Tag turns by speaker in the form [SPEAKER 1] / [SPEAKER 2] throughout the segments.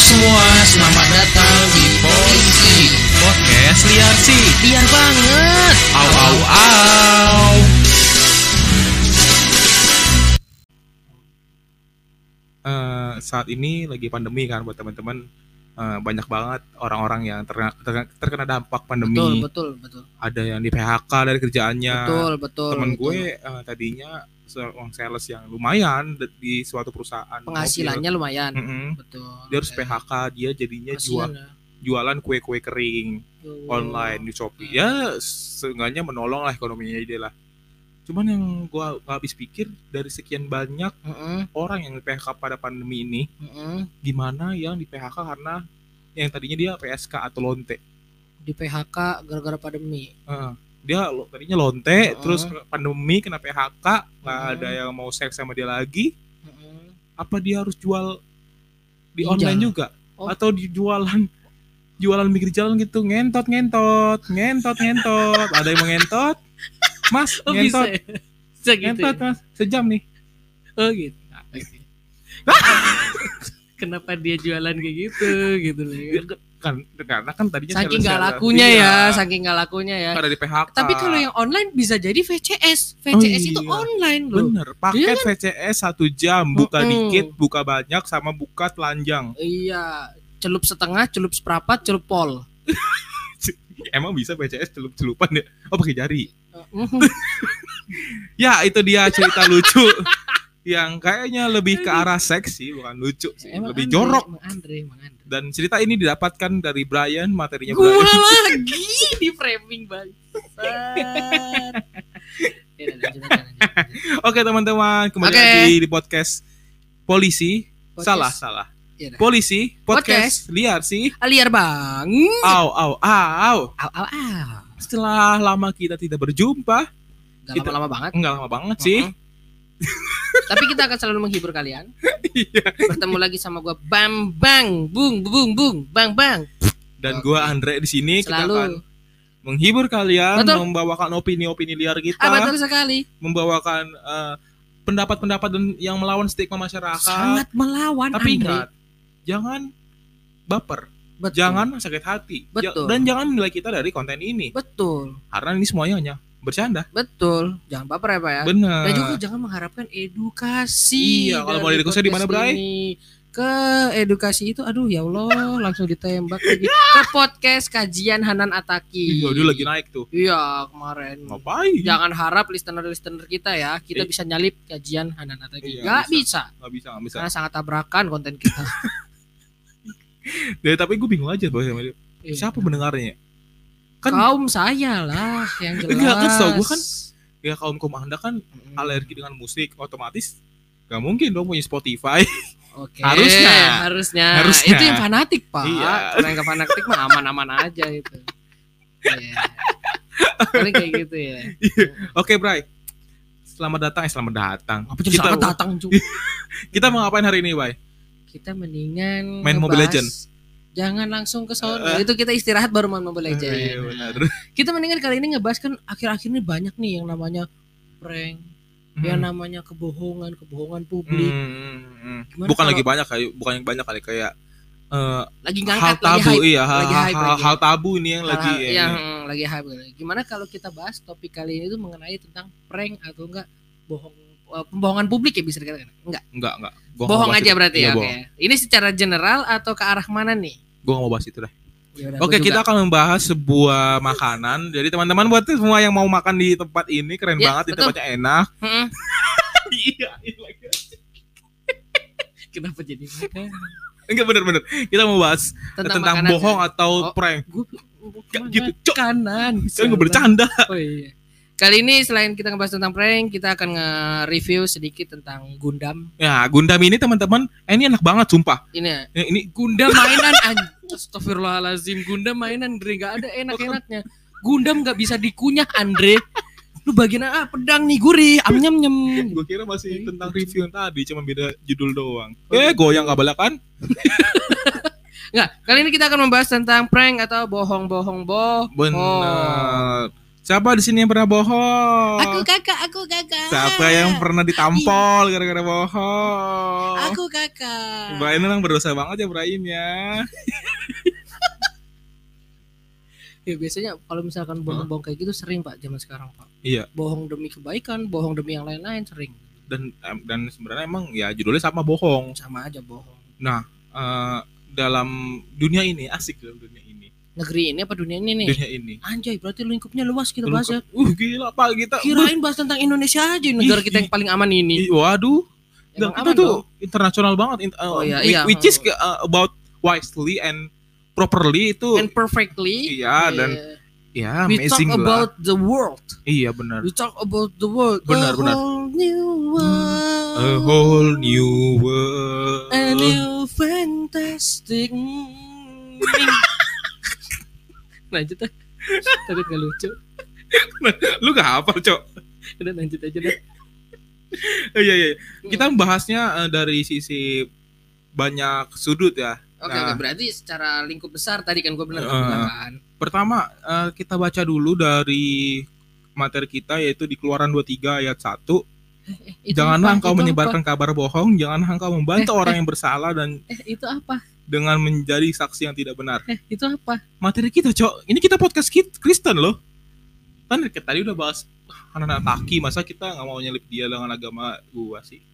[SPEAKER 1] semua, selamat datang di Polisi
[SPEAKER 2] Podcast liar sih.
[SPEAKER 1] Biar banget
[SPEAKER 2] Au au au. Eh, saat ini lagi pandemi kan buat teman-teman eh, banyak banget orang-orang yang terkena, terkena, dampak pandemi.
[SPEAKER 1] Betul, betul, betul
[SPEAKER 2] Ada yang di PHK dari kerjaannya.
[SPEAKER 1] Betul, betul
[SPEAKER 2] Temen
[SPEAKER 1] betul.
[SPEAKER 2] gue eh, tadinya seorang sales yang lumayan di suatu perusahaan.
[SPEAKER 1] Penghasilannya lumayan
[SPEAKER 2] mobil. Mm-mm.
[SPEAKER 1] Betul
[SPEAKER 2] Dia harus
[SPEAKER 1] Oke.
[SPEAKER 2] PHK, dia jadinya jual
[SPEAKER 1] ya.
[SPEAKER 2] jualan kue-kue kering.
[SPEAKER 1] Tuh.
[SPEAKER 2] online di Shopee ya seenggaknya menolong lah ekonominya dia lah cuman yang gua nggak habis pikir dari sekian banyak
[SPEAKER 1] Mm-mm,
[SPEAKER 2] orang yang di PHK pada pandemi ini
[SPEAKER 1] mm-mm.
[SPEAKER 2] gimana yang di PHK karena yang tadinya dia PSK atau lonte
[SPEAKER 1] Di PHK gara-gara pandemi
[SPEAKER 2] Heeh. Dia lo- tadinya lonte
[SPEAKER 1] Heeh.
[SPEAKER 2] terus pandemi kena PHK nggak
[SPEAKER 1] Heeh.
[SPEAKER 2] ada yang mau seks sama dia lagi
[SPEAKER 1] Mm-mm.
[SPEAKER 2] apa dia harus jual di
[SPEAKER 1] Ginjal.
[SPEAKER 2] online juga
[SPEAKER 1] Oh.
[SPEAKER 2] atau di jualan jualan pinggir jalan gitu ngentot ngentot ngentot ngentot ada yang mau ngentot mas
[SPEAKER 1] Oh bisa
[SPEAKER 2] ngentot
[SPEAKER 1] ya? Bisa gitu
[SPEAKER 2] ngentot
[SPEAKER 1] ya?
[SPEAKER 2] mas sejam nih
[SPEAKER 1] Oh gitu Oke. Kenapa dia jualan kayak gitu gitu loh kan?
[SPEAKER 2] kan karena kan tadinya
[SPEAKER 1] Saking gak
[SPEAKER 2] sales-sales.
[SPEAKER 1] lakunya
[SPEAKER 2] Iya,
[SPEAKER 1] ya, saking gak lakunya ya.
[SPEAKER 2] ada di PHK
[SPEAKER 1] Tapi kalau yang online bisa jadi VCS. VCS itu
[SPEAKER 2] iya.
[SPEAKER 1] online loh.
[SPEAKER 2] bener paket VCS satu jam buka
[SPEAKER 1] Mm-mm.
[SPEAKER 2] dikit buka banyak sama buka telanjang
[SPEAKER 1] Iya, celup setengah, celup seperempat, celup pol.
[SPEAKER 2] emang bisa VCS celup celupan ya oh pakai jari
[SPEAKER 1] Mhm.
[SPEAKER 2] ya itu dia cerita lucu yang kayaknya lebih ke arah seksi bukan lucu sih
[SPEAKER 1] Emang
[SPEAKER 2] lebih
[SPEAKER 1] Andre,
[SPEAKER 2] jorok
[SPEAKER 1] Emang Andre, emang Andre.
[SPEAKER 2] dan cerita ini didapatkan dari Brian materinya
[SPEAKER 1] Gua
[SPEAKER 2] Brian
[SPEAKER 1] lagi di framing banget.
[SPEAKER 2] Oke teman-teman kembali
[SPEAKER 1] Oke.
[SPEAKER 2] lagi di podcast polisi
[SPEAKER 1] Podcast.
[SPEAKER 2] salah salah
[SPEAKER 1] Ya dah.
[SPEAKER 2] polisi podcast, liar sih
[SPEAKER 1] Aliar bang.
[SPEAKER 2] au au au
[SPEAKER 1] Au au au.
[SPEAKER 2] setelah lama kita tidak berjumpa
[SPEAKER 1] Gak lama-lama banget.
[SPEAKER 2] enggak lama banget sih
[SPEAKER 1] Mhm. Tapi kita akan selalu menghibur kalian.
[SPEAKER 2] Iya.
[SPEAKER 1] Bertemu lagi sama gua Bam Bang, Bung Bung Bung, Bang Bang.
[SPEAKER 2] dan
[SPEAKER 1] Oke.
[SPEAKER 2] gua Andre di sini kita akan
[SPEAKER 1] Selalu.
[SPEAKER 2] menghibur kalian
[SPEAKER 1] Betul.
[SPEAKER 2] membawakan opini-opini liar kita
[SPEAKER 1] Ah, betul sekali.
[SPEAKER 2] membawakan eh, pendapat-pendapat dan yang melawan stigma masyarakat
[SPEAKER 1] Sangat melawan
[SPEAKER 2] tapi
[SPEAKER 1] Andre.
[SPEAKER 2] ingat jangan baper
[SPEAKER 1] Betul.
[SPEAKER 2] jangan sakit hati
[SPEAKER 1] Betul.
[SPEAKER 2] dan jangan nilai kita dari konten ini
[SPEAKER 1] Betul.
[SPEAKER 2] karena ini semuanya hanya bercanda
[SPEAKER 1] Betul. Jangan baper ya, Pak ya.
[SPEAKER 2] benar
[SPEAKER 1] Dan juga jangan mengharapkan edukasi.
[SPEAKER 2] Iya, kalau mau edukasi di mana, Bray?
[SPEAKER 1] Ke edukasi itu, aduh ya Allah, langsung ditembak lagi. Ke podcast kajian Hanan Ataki.
[SPEAKER 2] iya dia lagi naik tuh
[SPEAKER 1] Iya, kemarin.
[SPEAKER 2] ngapain
[SPEAKER 1] Jangan harap listener-listener kita ya, kita
[SPEAKER 2] Eh.
[SPEAKER 1] bisa nyalip kajian Hanan Ataki.
[SPEAKER 2] Iya,
[SPEAKER 1] Gak
[SPEAKER 2] bisa.
[SPEAKER 1] bisa.
[SPEAKER 2] nggak bisa nggak bisa
[SPEAKER 1] Karena sangat tabrakan konten kita.
[SPEAKER 2] Ya, tapi gue bingung aja dia.
[SPEAKER 1] Iya.
[SPEAKER 2] siapa pendengarnya kan
[SPEAKER 1] Kaum saya lah yang jelas.
[SPEAKER 2] Enggak, kan setahu gua kan ya kaum kaum anda kan
[SPEAKER 1] Mm-mm.
[SPEAKER 2] alergi dengan musik otomatis gak mungkin dong punya Spotify
[SPEAKER 1] Oke,
[SPEAKER 2] Harusnya.
[SPEAKER 1] harusnya.
[SPEAKER 2] Harusnya.
[SPEAKER 1] Itu yang fanatik, Pak.
[SPEAKER 2] Iya.
[SPEAKER 1] Kalau yang gak fanatik mah aman-aman aja itu. Iya. Paling kayak gitu ya.
[SPEAKER 2] oke Bray selamat datang eh selamat datang
[SPEAKER 1] Apa
[SPEAKER 2] kita
[SPEAKER 1] selamat datang, Cu?
[SPEAKER 2] kita mau ngapain hari ini Bray
[SPEAKER 1] Kita mendingan
[SPEAKER 2] Main Mobile
[SPEAKER 1] ngebahas-
[SPEAKER 2] Legend.
[SPEAKER 1] Jangan langsung ke sono.
[SPEAKER 2] Eh.
[SPEAKER 1] itu kita istirahat baru main Mobile Legend.
[SPEAKER 2] iya benar
[SPEAKER 1] Kita mendingan kali ini ngebahas kan akhir-akhir ini banyak nih yang namanya prank, yang namanya kebohongan, kebohongan publik.
[SPEAKER 2] Hmm, hmm.
[SPEAKER 1] Gimana
[SPEAKER 2] bukan
[SPEAKER 1] kalau-
[SPEAKER 2] lagi banyak kayak bukan yang banyak kali kayak eh,
[SPEAKER 1] Lagi
[SPEAKER 2] hal
[SPEAKER 1] ngangkat, lagi
[SPEAKER 2] tabu
[SPEAKER 1] hype.
[SPEAKER 2] iya hal,
[SPEAKER 1] lagi hype
[SPEAKER 2] hal,
[SPEAKER 1] lagi.
[SPEAKER 2] hal tabu ini yang lagi
[SPEAKER 1] Hal-hal
[SPEAKER 2] ya,
[SPEAKER 1] yang
[SPEAKER 2] ini.
[SPEAKER 1] lagi hype. Gimana kalau kita bahas topik kali ini tuh mengenai tentang prank atau enggak bohong pembohongan publik ya bisa dikatakan. Enggak.
[SPEAKER 2] enggak enggak gua
[SPEAKER 1] bohong aja
[SPEAKER 2] itu.
[SPEAKER 1] berarti
[SPEAKER 2] Iya,
[SPEAKER 1] ya. Oke.
[SPEAKER 2] bohong.
[SPEAKER 1] Ini secara general atau ke arah mana nih?
[SPEAKER 2] gua nggak mau bahas itu dah
[SPEAKER 1] Ya udah,
[SPEAKER 2] Oke, kita akan membahas sebuah makanan. Jadi teman-teman buat semua yang mau makan di tempat ini keren
[SPEAKER 1] Ya,
[SPEAKER 2] banget, di
[SPEAKER 1] betul.
[SPEAKER 2] tempatnya enak.
[SPEAKER 1] Mm-mm.
[SPEAKER 2] Iya, iya.
[SPEAKER 1] Kenapa jadi makan?
[SPEAKER 2] Enggak bener-bener. Kita mau bahas tentang,
[SPEAKER 1] makanan
[SPEAKER 2] bohong
[SPEAKER 1] ya?
[SPEAKER 2] atau
[SPEAKER 1] Oh.
[SPEAKER 2] prank.
[SPEAKER 1] Gua
[SPEAKER 2] Gak gitu, Cok.
[SPEAKER 1] kanan.
[SPEAKER 2] Kan nggak bercanda.
[SPEAKER 1] Oh iya. Kali ini selain kita ngebahas tentang prank, kita akan nge-review sedikit tentang Gundam.
[SPEAKER 2] Ya, Gundam ini teman-teman, eh, ini enak banget sumpah.
[SPEAKER 1] Ini ya,
[SPEAKER 2] Ini, ini
[SPEAKER 1] Gundam mainan an- Astagfirullahalazim Gundam mainan Andre nggak ada enak-enaknya Gundam nggak bisa dikunyah Andre lu bagian ah pedang nih gurih am nyem nyem
[SPEAKER 2] gue kira masih tentang review yang tadi, cuma beda judul doang.
[SPEAKER 1] Oh,
[SPEAKER 2] Eh,
[SPEAKER 1] gitu.
[SPEAKER 2] goyang gak balakan?
[SPEAKER 1] nggak kali ini kita akan membahas tentang prank atau bohong bohong bohong
[SPEAKER 2] Bener. Siapa di sini yang pernah bohong?
[SPEAKER 1] Aku kakak, aku kakak.
[SPEAKER 2] Siapa yang pernah ditampol gara-gara bohong?
[SPEAKER 1] Aku kakak.
[SPEAKER 2] Brian memang berdosa banget ya Brian ya.
[SPEAKER 1] Ya biasanya kalau misalkan bohong-bohong kayak gitu sering pak zaman sekarang pak.
[SPEAKER 2] Iya.
[SPEAKER 1] Bohong demi kebaikan, bohong demi yang lain-lain sering.
[SPEAKER 2] Dan dan sebenarnya emang ya judulnya sama bohong.
[SPEAKER 1] Sama aja bohong.
[SPEAKER 2] Nah, eh, dalam dunia ini asik dalam dunia ini.
[SPEAKER 1] Negeri ini apa dunia ini nih?
[SPEAKER 2] Dunia ini.
[SPEAKER 1] Anjay, berarti lingkupnya luas kita bahas ya.
[SPEAKER 2] Uh, gila Pak kita.
[SPEAKER 1] Kirain bahas tentang Indonesia aja negara
[SPEAKER 2] Ih,
[SPEAKER 1] kita yang paling aman ini.
[SPEAKER 2] Ih, waduh.
[SPEAKER 1] Emang
[SPEAKER 2] Dan kita tuh
[SPEAKER 1] dong?
[SPEAKER 2] internasional banget uh,
[SPEAKER 1] Oh, iya, iya.
[SPEAKER 2] which is uh, about wisely and properly itu
[SPEAKER 1] And perfectly.
[SPEAKER 2] Iya, dan ya
[SPEAKER 1] we talk
[SPEAKER 2] lah.
[SPEAKER 1] about the world.
[SPEAKER 2] Iya benar.
[SPEAKER 1] We talk about the world.
[SPEAKER 2] Benar,
[SPEAKER 1] A
[SPEAKER 2] benar.
[SPEAKER 1] whole new world.
[SPEAKER 2] A whole new world.
[SPEAKER 1] A new fantastic. lanjut ah. Tadi nggak lucu.
[SPEAKER 2] Lu gak hafal, Cok?
[SPEAKER 1] Udah lanjut aja deh.
[SPEAKER 2] Eh, Iya, iya. Kita bahasnya eh, dari sisi banyak sudut ya.
[SPEAKER 1] Oke,
[SPEAKER 2] Nah.
[SPEAKER 1] oke. berarti secara lingkup besar tadi kan gue benar
[SPEAKER 2] Eh.
[SPEAKER 1] bilang kan.
[SPEAKER 2] Pertama, eh, kita baca dulu dari materi kita yaitu di Keluaran 23 ayat 1.
[SPEAKER 1] Eh, itu
[SPEAKER 2] Janganlah
[SPEAKER 1] apa?
[SPEAKER 2] engkau
[SPEAKER 1] Itu
[SPEAKER 2] menyebarkan kabar bohong, janganlah engkau membantu orang yang bersalah dan
[SPEAKER 1] apa? Eh, itu apa?
[SPEAKER 2] Dengan menjadi saksi yang tidak benar.
[SPEAKER 1] Eh, itu apa?
[SPEAKER 2] Materi kita, Cok. Ini kita podcast kit- Kristen loh. Kan tadi udah bahas anak-anak taki, masa kita nggak mau nyelip dia dengan agama gua sih?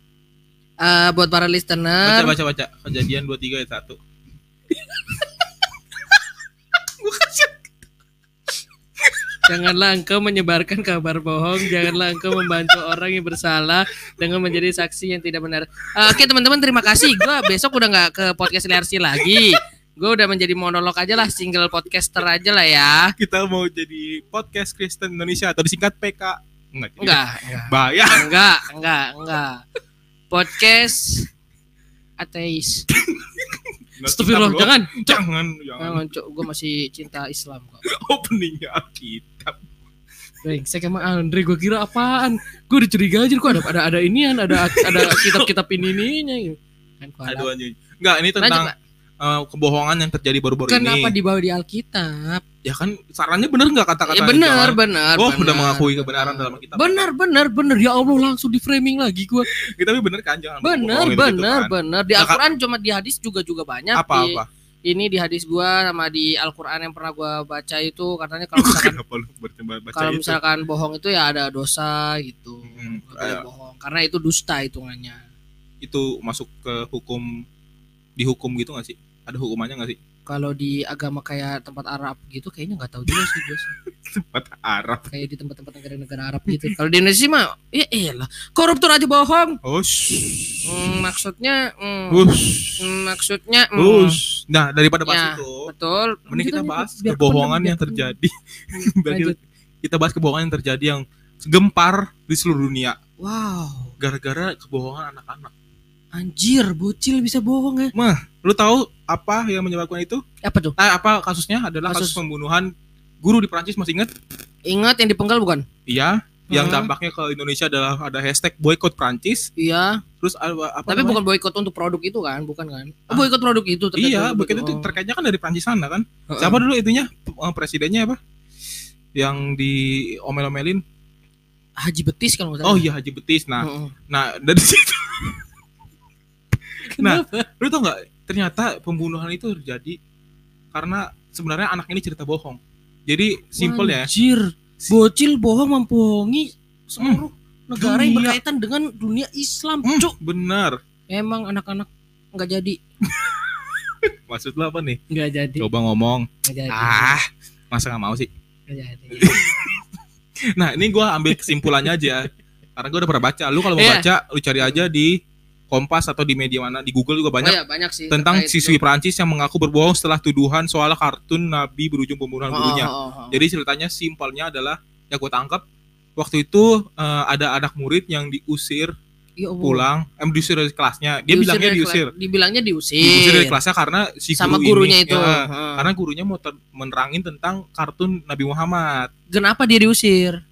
[SPEAKER 1] Eh, buat para
[SPEAKER 2] Baca,
[SPEAKER 1] listener,
[SPEAKER 2] baca, baca. Kejadian 23 ayat 1. Gua kasih
[SPEAKER 1] janganlah engkau menyebarkan kabar bohong, janganlah engkau membantu orang yang bersalah dengan menjadi saksi yang tidak benar. Eh, Oke teman-teman, terima kasih. Gue besok udah nggak ke podcast LRC lagi. Gue udah menjadi monolog aja lah, single podcaster aja lah ya.
[SPEAKER 2] kita mau jadi podcast Kristen Indonesia atau disingkat PK. Enggak.
[SPEAKER 1] Enggak,
[SPEAKER 2] Bayar.
[SPEAKER 1] enggak, enggak, enggak. Podcast ateis. Astagfirullah, jangan.
[SPEAKER 2] Jangan, jangan.
[SPEAKER 1] Jangan, cok. Gue masih cinta Islam kok.
[SPEAKER 2] Openingnya Alkitab.
[SPEAKER 1] Brengsek emang Andre gue kira apaan Gue dicuriga aja kok ada ada ada inian ada ada kitab-kitab ini ininya gitu. Kan.
[SPEAKER 2] Aduh anjing. Enggak, ini
[SPEAKER 1] Lanjut,
[SPEAKER 2] tentang
[SPEAKER 1] Pak.
[SPEAKER 2] eh, kebohongan yang terjadi baru-baru ini.
[SPEAKER 1] Kenapa dibawa di Alkitab?
[SPEAKER 2] Ya kan sarannya bener nggak kata-kata
[SPEAKER 1] Ya benar,
[SPEAKER 2] jangan-
[SPEAKER 1] benar.
[SPEAKER 2] Oh,
[SPEAKER 1] benar,
[SPEAKER 2] udah mengakui
[SPEAKER 1] benar.
[SPEAKER 2] kebenaran dalam Alkitab.
[SPEAKER 1] Benar, benar, benar. Ya Allah langsung di framing lagi gue.
[SPEAKER 2] Ya, tapi bener kan jangan
[SPEAKER 1] Benar,
[SPEAKER 2] bohongin
[SPEAKER 1] benar,
[SPEAKER 2] gitu kan.
[SPEAKER 1] benar. Di
[SPEAKER 2] Nah,
[SPEAKER 1] Al-Qur'an cuma di hadis juga juga banyak.
[SPEAKER 2] Apa
[SPEAKER 1] Di-
[SPEAKER 2] apa?
[SPEAKER 1] Ini di hadis gua sama di Al-Qur'an yang pernah gua baca itu katanya kalau misalkan kalau
[SPEAKER 2] itu?
[SPEAKER 1] misalkan bohong itu ya ada dosa gitu.
[SPEAKER 2] Hmm, kayak-
[SPEAKER 1] bohong karena itu dusta hitungannya.
[SPEAKER 2] itu masuk ke hukum dihukum gitu gak sih? Ada hukumannya gak sih?
[SPEAKER 1] Kalau di agama kayak tempat Arab gitu kayaknya nggak tahu juga sih gue sih.
[SPEAKER 2] Tempat Arab.
[SPEAKER 1] Kayak di tempat-tempat negara-negara Arab gitu. Kalau di Indonesia mah ya elah, koruptor aja bohong.
[SPEAKER 2] Oh, shh.
[SPEAKER 1] Hmm, maksudnya hmm,
[SPEAKER 2] Ush.
[SPEAKER 1] hmm, maksudnya hmm,
[SPEAKER 2] Ush. Nah, daripada bahas
[SPEAKER 1] Ya,
[SPEAKER 2] itu,
[SPEAKER 1] betul.
[SPEAKER 2] mending kita
[SPEAKER 1] Lanjut,
[SPEAKER 2] bahas kebohongan yang terjadi. kita bahas kebohongan yang terjadi yang gempar di seluruh dunia
[SPEAKER 1] Wow,
[SPEAKER 2] gara-gara kebohongan anak-anak.
[SPEAKER 1] Anjir, bocil bisa bohong ya?
[SPEAKER 2] Lu tahu apa yang menyebabkan itu?
[SPEAKER 1] Apa tuh?
[SPEAKER 2] Eh, apa kasusnya adalah kasus,
[SPEAKER 1] Kasus.
[SPEAKER 2] pembunuhan guru di Prancis masih ingat?
[SPEAKER 1] Ingat yang dipenggal bukan?
[SPEAKER 2] Iya, yang dampaknya ke Indonesia adalah ada hashtag boykot Prancis.
[SPEAKER 1] Iya,
[SPEAKER 2] Terus apa, apa
[SPEAKER 1] tapi
[SPEAKER 2] namanya?
[SPEAKER 1] bukan boykot untuk produk itu kan, bukan kan? Oh,
[SPEAKER 2] Ah.
[SPEAKER 1] boykot produk itu
[SPEAKER 2] Iya, boykot itu
[SPEAKER 1] Oh.
[SPEAKER 2] terkaitnya kan dari Prancis sana kan.
[SPEAKER 1] Heeh.
[SPEAKER 2] Siapa dulu itunya eh, presidennya apa? Yang di omel-omelin.
[SPEAKER 1] Haji Betis kalau nggak salah.
[SPEAKER 2] Oh iya Haji Betis. Nah,
[SPEAKER 1] Heeh.
[SPEAKER 2] nah dari situ Nah, lu tau nggak ternyata pembunuhan itu terjadi karena sebenarnya anak ini cerita bohong. Jadi simpel ya.
[SPEAKER 1] Anjir, bocil bohong membohongi seluruh negara yang
[SPEAKER 2] Dunia.
[SPEAKER 1] berkaitan dengan dunia Islam.
[SPEAKER 2] Hmm,
[SPEAKER 1] Cuk,
[SPEAKER 2] benar.
[SPEAKER 1] emang anak-anak nggak jadi,
[SPEAKER 2] Maksud lu apa nih?
[SPEAKER 1] nggak jadi,
[SPEAKER 2] Coba ngomong.
[SPEAKER 1] nggak jadi,
[SPEAKER 2] Ah, masa nggak mau sih?
[SPEAKER 1] nggak jadi.
[SPEAKER 2] Nah, ini gua ambil kesimpulannya aja. Karena gua udah pernah baca. Lu kalau mau
[SPEAKER 1] Iya.
[SPEAKER 2] baca, lu cari aja di Kompas atau di media mana di Google juga
[SPEAKER 1] Oh
[SPEAKER 2] banyak
[SPEAKER 1] ya banyak sih
[SPEAKER 2] tentang siswi
[SPEAKER 1] itu.
[SPEAKER 2] Prancis yang mengaku berbohong setelah tuduhan soal kartun Nabi berujung pembunuhan
[SPEAKER 1] Oh,
[SPEAKER 2] gurunya.
[SPEAKER 1] oh, oh, oh.
[SPEAKER 2] Jadi ceritanya simpelnya adalah yang gue tangkap waktu itu eh, ada anak murid yang diusir
[SPEAKER 1] Ya Allah.
[SPEAKER 2] pulang, em diusir dari kelasnya. Dia
[SPEAKER 1] Diusir
[SPEAKER 2] bilangnya
[SPEAKER 1] dari
[SPEAKER 2] diusir.
[SPEAKER 1] dibilangnya diusir,
[SPEAKER 2] Diusir dari kelasnya karena si
[SPEAKER 1] sama
[SPEAKER 2] guru
[SPEAKER 1] gurunya
[SPEAKER 2] ini,
[SPEAKER 1] itu.
[SPEAKER 2] ya,
[SPEAKER 1] Heeh.
[SPEAKER 2] karena gurunya mau menerangin tentang kartun Nabi Muhammad.
[SPEAKER 1] Kenapa dia diusir?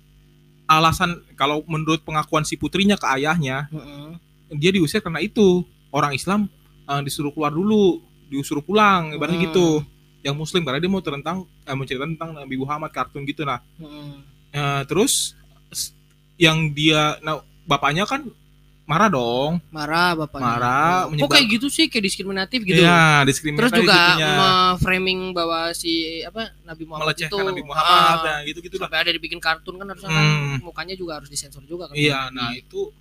[SPEAKER 2] Alasan kalau menurut pengakuan si putrinya ke ayahnya,
[SPEAKER 1] Heeh.
[SPEAKER 2] Dia diusir karena itu orang Islam eh, disuruh keluar dulu, disuruh pulang, ibaratnya
[SPEAKER 1] Hmm.
[SPEAKER 2] gitu. Yang Muslim karena dia mau tentang eh, mau cerita tentang Nabi Muhammad kartun gitu nah.
[SPEAKER 1] Heeh.
[SPEAKER 2] Eh, terus yang dia nah bapaknya kan marah dong
[SPEAKER 1] Marah bapaknya.
[SPEAKER 2] Marah,
[SPEAKER 1] Kok
[SPEAKER 2] menyebar-
[SPEAKER 1] kayak gitu sih, kayak diskriminatif gitu.
[SPEAKER 2] Iya, diskriminasi
[SPEAKER 1] Terus juga framing bahwa si apa Nabi Muhammad
[SPEAKER 2] melecehkan
[SPEAKER 1] itu
[SPEAKER 2] Nabi Muhammad
[SPEAKER 1] ah,
[SPEAKER 2] ya gitu-gitu lah.
[SPEAKER 1] sampai ada dibikin kartun kan harusnya
[SPEAKER 2] Hmm.
[SPEAKER 1] kan mukanya juga harus disensor juga kan.
[SPEAKER 2] Iya, nah itu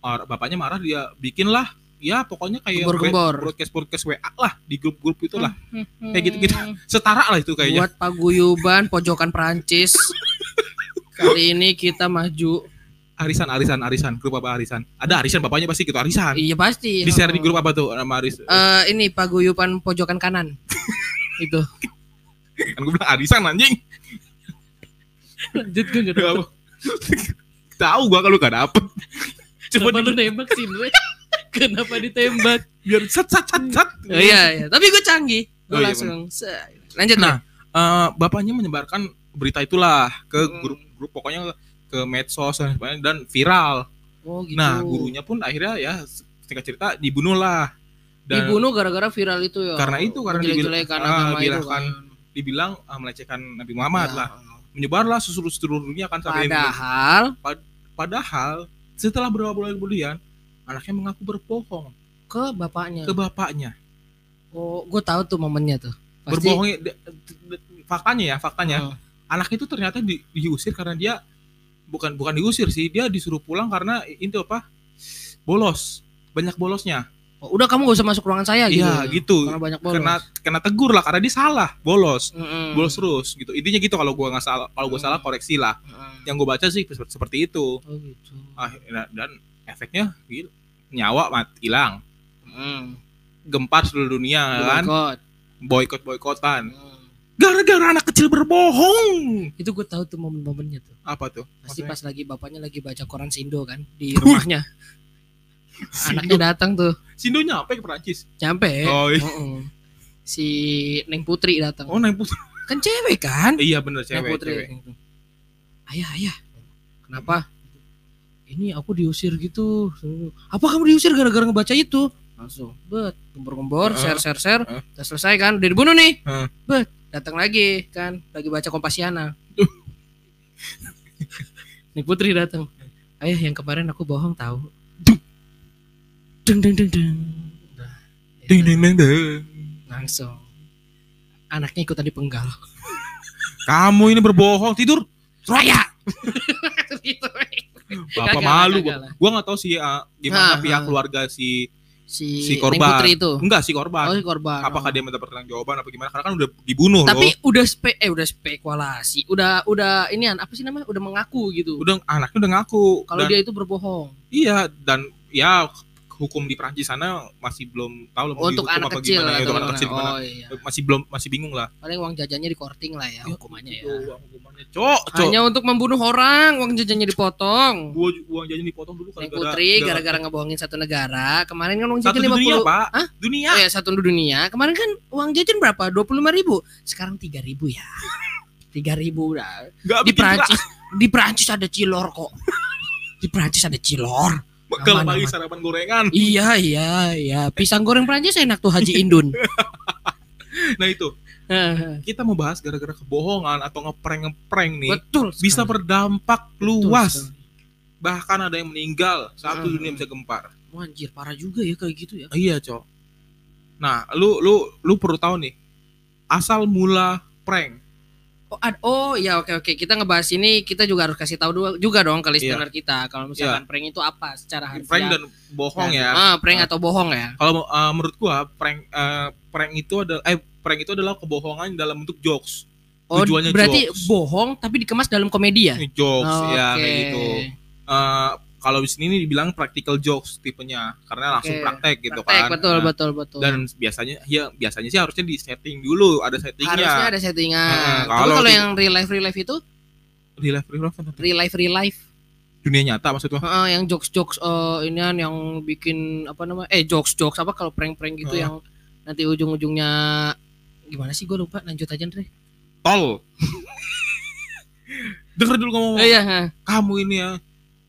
[SPEAKER 2] bapaknya marah dia bikin lah ya pokoknya kayak
[SPEAKER 1] Gembor-gembor.
[SPEAKER 2] broadcast broadcast WA lah di grup-grup itulah
[SPEAKER 1] Hmm.
[SPEAKER 2] kayak gitu-gitu setara lah itu kayaknya
[SPEAKER 1] Buat paguyuban pojokan Prancis. Kali ini kita maju.
[SPEAKER 2] arisan arisan arisan grup apa arisan ada arisan bapaknya pasti gitu arisan
[SPEAKER 1] Iya pasti.
[SPEAKER 2] di share di
[SPEAKER 1] Oh.
[SPEAKER 2] grup apa tuh nama aris
[SPEAKER 1] Eh, ini paguyuban pojokan kanan. itu.
[SPEAKER 2] kan gue bilang arisan anjing
[SPEAKER 1] Lanjut gue
[SPEAKER 2] Apa? tahu gua kalau gak dapet coba
[SPEAKER 1] Kenapa
[SPEAKER 2] di,
[SPEAKER 1] lu nembak sih Dre? Kenapa ditembak?
[SPEAKER 2] biar sat sat sat sat
[SPEAKER 1] Oh, iya, iya. Tapi gue canggih. Gue
[SPEAKER 2] Oh, iya,
[SPEAKER 1] langsung. se- Lanjut
[SPEAKER 2] Nah, eh, bapaknya menyebarkan berita itulah ke
[SPEAKER 1] Hmm.
[SPEAKER 2] grup-grup pokoknya ke medsos dan viral.
[SPEAKER 1] Oh gitu.
[SPEAKER 2] Nah, gurunya pun akhirnya ya singkat cerita dibunuh lah. Dan
[SPEAKER 1] dibunuh gara-gara viral itu ya.
[SPEAKER 2] Karena itu, karena dibil-
[SPEAKER 1] jelek-jelekan
[SPEAKER 2] ah,
[SPEAKER 1] itu kan.
[SPEAKER 2] dibilang ah, melecehkan Nabi Muhammad
[SPEAKER 1] Ya.
[SPEAKER 2] lah. Menyebarlah seluruh seluruh dunia kan sampai
[SPEAKER 1] Padahal
[SPEAKER 2] padahal setelah beberapa bulan kemudian anaknya mengaku berbohong
[SPEAKER 1] ke bapaknya.
[SPEAKER 2] ke bapaknya.
[SPEAKER 1] Oh, gue tahu tuh momennya tuh. Pasti-
[SPEAKER 2] de- faktanya ya, faktanya
[SPEAKER 1] Oh.
[SPEAKER 2] anak itu ternyata di- diusir karena dia bukan bukan diusir sih, dia disuruh pulang karena itu apa? bolos. Banyak bolosnya.
[SPEAKER 1] Udah kamu gak usah masuk ruangan saya gitu.
[SPEAKER 2] Iya, gitu.
[SPEAKER 1] Karena banyak bolos.
[SPEAKER 2] Kena kena tegur lah karena dia salah, bolos.
[SPEAKER 1] Mm-mm.
[SPEAKER 2] Bolos terus gitu. Intinya gitu kalau gua nggak salah, kalau gua
[SPEAKER 1] Hmm.
[SPEAKER 2] salah koreksi lah.
[SPEAKER 1] Mm-mm.
[SPEAKER 2] Yang gua baca sih seperti, itu.
[SPEAKER 1] Oh gitu.
[SPEAKER 2] Ah, nah, dan efeknya gila. nyawa mati hilang.
[SPEAKER 1] Mm.
[SPEAKER 2] Gempar seluruh dunia kan,
[SPEAKER 1] Boykot.
[SPEAKER 2] boykot-boykotan.
[SPEAKER 1] Mm.
[SPEAKER 2] Gara-gara anak kecil berbohong.
[SPEAKER 1] Itu gue tahu tuh momen-momennya tuh.
[SPEAKER 2] Apa tuh?
[SPEAKER 1] Pasti
[SPEAKER 2] Maksudnya?
[SPEAKER 1] pas lagi bapaknya lagi baca koran Sindo kan di rumahnya. Anaknya datang tuh,
[SPEAKER 2] Sindo nyampe ke Perancis.
[SPEAKER 1] nyampe.
[SPEAKER 2] Oh, iya.
[SPEAKER 1] Si Neng Putri datang.
[SPEAKER 2] Oh, naik putri.
[SPEAKER 1] Kan cewek kan?
[SPEAKER 2] Iya bener
[SPEAKER 1] Neng
[SPEAKER 2] cewek,
[SPEAKER 1] Putri.
[SPEAKER 2] cewek.
[SPEAKER 1] Ayah, ayah. Kenapa? Ini aku diusir gitu. Apa kamu diusir gara-gara ngebaca itu? Langsung, bet, gembor-gembor,
[SPEAKER 2] Heeh.
[SPEAKER 1] share, share, share.
[SPEAKER 2] Heeh.
[SPEAKER 1] Udah selesai kan? Udah dibunuh nih.
[SPEAKER 2] Heeh.
[SPEAKER 1] Bet, datang lagi kan, lagi baca Kompasiana. Nih Putri datang. Ayah yang kemarin aku bohong tahu. Deng deng deng deng. Nah,
[SPEAKER 2] Ding
[SPEAKER 1] itu
[SPEAKER 2] ding ding ding.
[SPEAKER 1] langsung. Anaknya ikutan dipenggal.
[SPEAKER 2] Kamu ini berbohong tidur.
[SPEAKER 1] Raya.
[SPEAKER 2] Bapak
[SPEAKER 1] lah,
[SPEAKER 2] malu. gua.
[SPEAKER 1] lah.
[SPEAKER 2] Gua nggak tahu sih uh, gimana
[SPEAKER 1] Ha,
[SPEAKER 2] pihak
[SPEAKER 1] ha.
[SPEAKER 2] keluarga si
[SPEAKER 1] Si,
[SPEAKER 2] si korban.
[SPEAKER 1] Putri itu.
[SPEAKER 2] Enggak si
[SPEAKER 1] Oh,
[SPEAKER 2] korban.
[SPEAKER 1] si korban.
[SPEAKER 2] Apakah
[SPEAKER 1] Oh.
[SPEAKER 2] dia minta pertanggungjawaban apa gimana? Karena kan udah dibunuh
[SPEAKER 1] Tapi
[SPEAKER 2] loh.
[SPEAKER 1] udah spe eh udah spekulasi. Udah udah ini apa sih namanya? Udah mengaku gitu.
[SPEAKER 2] Udah anaknya udah ngaku.
[SPEAKER 1] Kalau dia itu berbohong.
[SPEAKER 2] iya dan ya hukum di Prancis sana masih belum tahu mau
[SPEAKER 1] Untuk anak
[SPEAKER 2] apa
[SPEAKER 1] kecil
[SPEAKER 2] gimana, ya, untuk anak kecil
[SPEAKER 1] gimana. Oh iya.
[SPEAKER 2] Masih belum masih bingung lah.
[SPEAKER 1] Paling uang jajannya di korting lah ya hukumannya ya.
[SPEAKER 2] Itu uang hukumannya. Cok, cok.
[SPEAKER 1] Hanya untuk membunuh orang, uang jajannya dipotong.
[SPEAKER 2] Gua uang jajan dipotong dulu gara-gara
[SPEAKER 1] Putri gara-gara ngebohongin satu negara. Kemarin kan uang jajan 50
[SPEAKER 2] dunia, Pak.
[SPEAKER 1] Hah?
[SPEAKER 2] Dunia.
[SPEAKER 1] Oh ya, satu dunia. Kemarin kan uang jajan berapa? 25 ribu. Sekarang 3 ribu ya. 3 ribu udah. Di Prancis, di Prancis ada cilor kok. Di Prancis ada cilor.
[SPEAKER 2] Bekal
[SPEAKER 1] Aman,
[SPEAKER 2] pagi
[SPEAKER 1] aman.
[SPEAKER 2] sarapan gorengan.
[SPEAKER 1] Iya, iya, iya. Pisang goreng Prancis enak tuh Haji Indun.
[SPEAKER 2] Nah itu kita mau bahas gara-gara kebohongan atau ngeprank-ngeprank nih
[SPEAKER 1] Betul.
[SPEAKER 2] bisa
[SPEAKER 1] sekali.
[SPEAKER 2] berdampak
[SPEAKER 1] Betul
[SPEAKER 2] luas
[SPEAKER 1] sekali.
[SPEAKER 2] bahkan ada yang meninggal satu
[SPEAKER 1] Hmm.
[SPEAKER 2] dunia bisa gempar
[SPEAKER 1] Wah, anjir, parah juga ya kayak gitu ya.
[SPEAKER 2] iya cok nah lu lu lu perlu tahu nih asal mula prank
[SPEAKER 1] Oh, ad- oh ya oke oke kita ngebahas ini kita juga harus kasih tahu dua- juga dong ke listener kita kalau misalkan prank itu apa secara harfiah.
[SPEAKER 2] prank dan bohong
[SPEAKER 1] Dan-
[SPEAKER 2] ya
[SPEAKER 1] Ah, prank
[SPEAKER 2] Ah.
[SPEAKER 1] atau bohong ya.
[SPEAKER 2] kalau uh, menurut gua prank uh, prank itu adalah eh prank itu adalah kebohongan dalam bentuk jokes
[SPEAKER 1] Oh,
[SPEAKER 2] Tujuannya
[SPEAKER 1] berarti
[SPEAKER 2] jokes.
[SPEAKER 1] bohong tapi dikemas dalam komedi ya?
[SPEAKER 2] Jokes ya
[SPEAKER 1] Oke.
[SPEAKER 2] kayak gitu Eh, kalau di sini nih dibilang practical jokes tipenya karena langsung
[SPEAKER 1] Oke.
[SPEAKER 2] praktek gitu
[SPEAKER 1] Praktek,
[SPEAKER 2] kan
[SPEAKER 1] betul
[SPEAKER 2] Nah,
[SPEAKER 1] betul betul.
[SPEAKER 2] dan biasanya ya biasanya sih harusnya di setting dulu ada settingnya
[SPEAKER 1] harusnya ada settingan. Tapi
[SPEAKER 2] kalau
[SPEAKER 1] kalau yang real life real life itu
[SPEAKER 2] real life real life
[SPEAKER 1] real life real life
[SPEAKER 2] dunia nyata maksudnya
[SPEAKER 1] Heeh, yang jokes jokes eh inian yang bikin apa namanya eh jokes jokes apa kalau prank prank gitu
[SPEAKER 2] Heeh.
[SPEAKER 1] yang nanti ujung ujungnya gimana sih gue lupa lanjut aja Andre.
[SPEAKER 2] tol denger dulu ngomong
[SPEAKER 1] Eh, iya,
[SPEAKER 2] kamu ini ya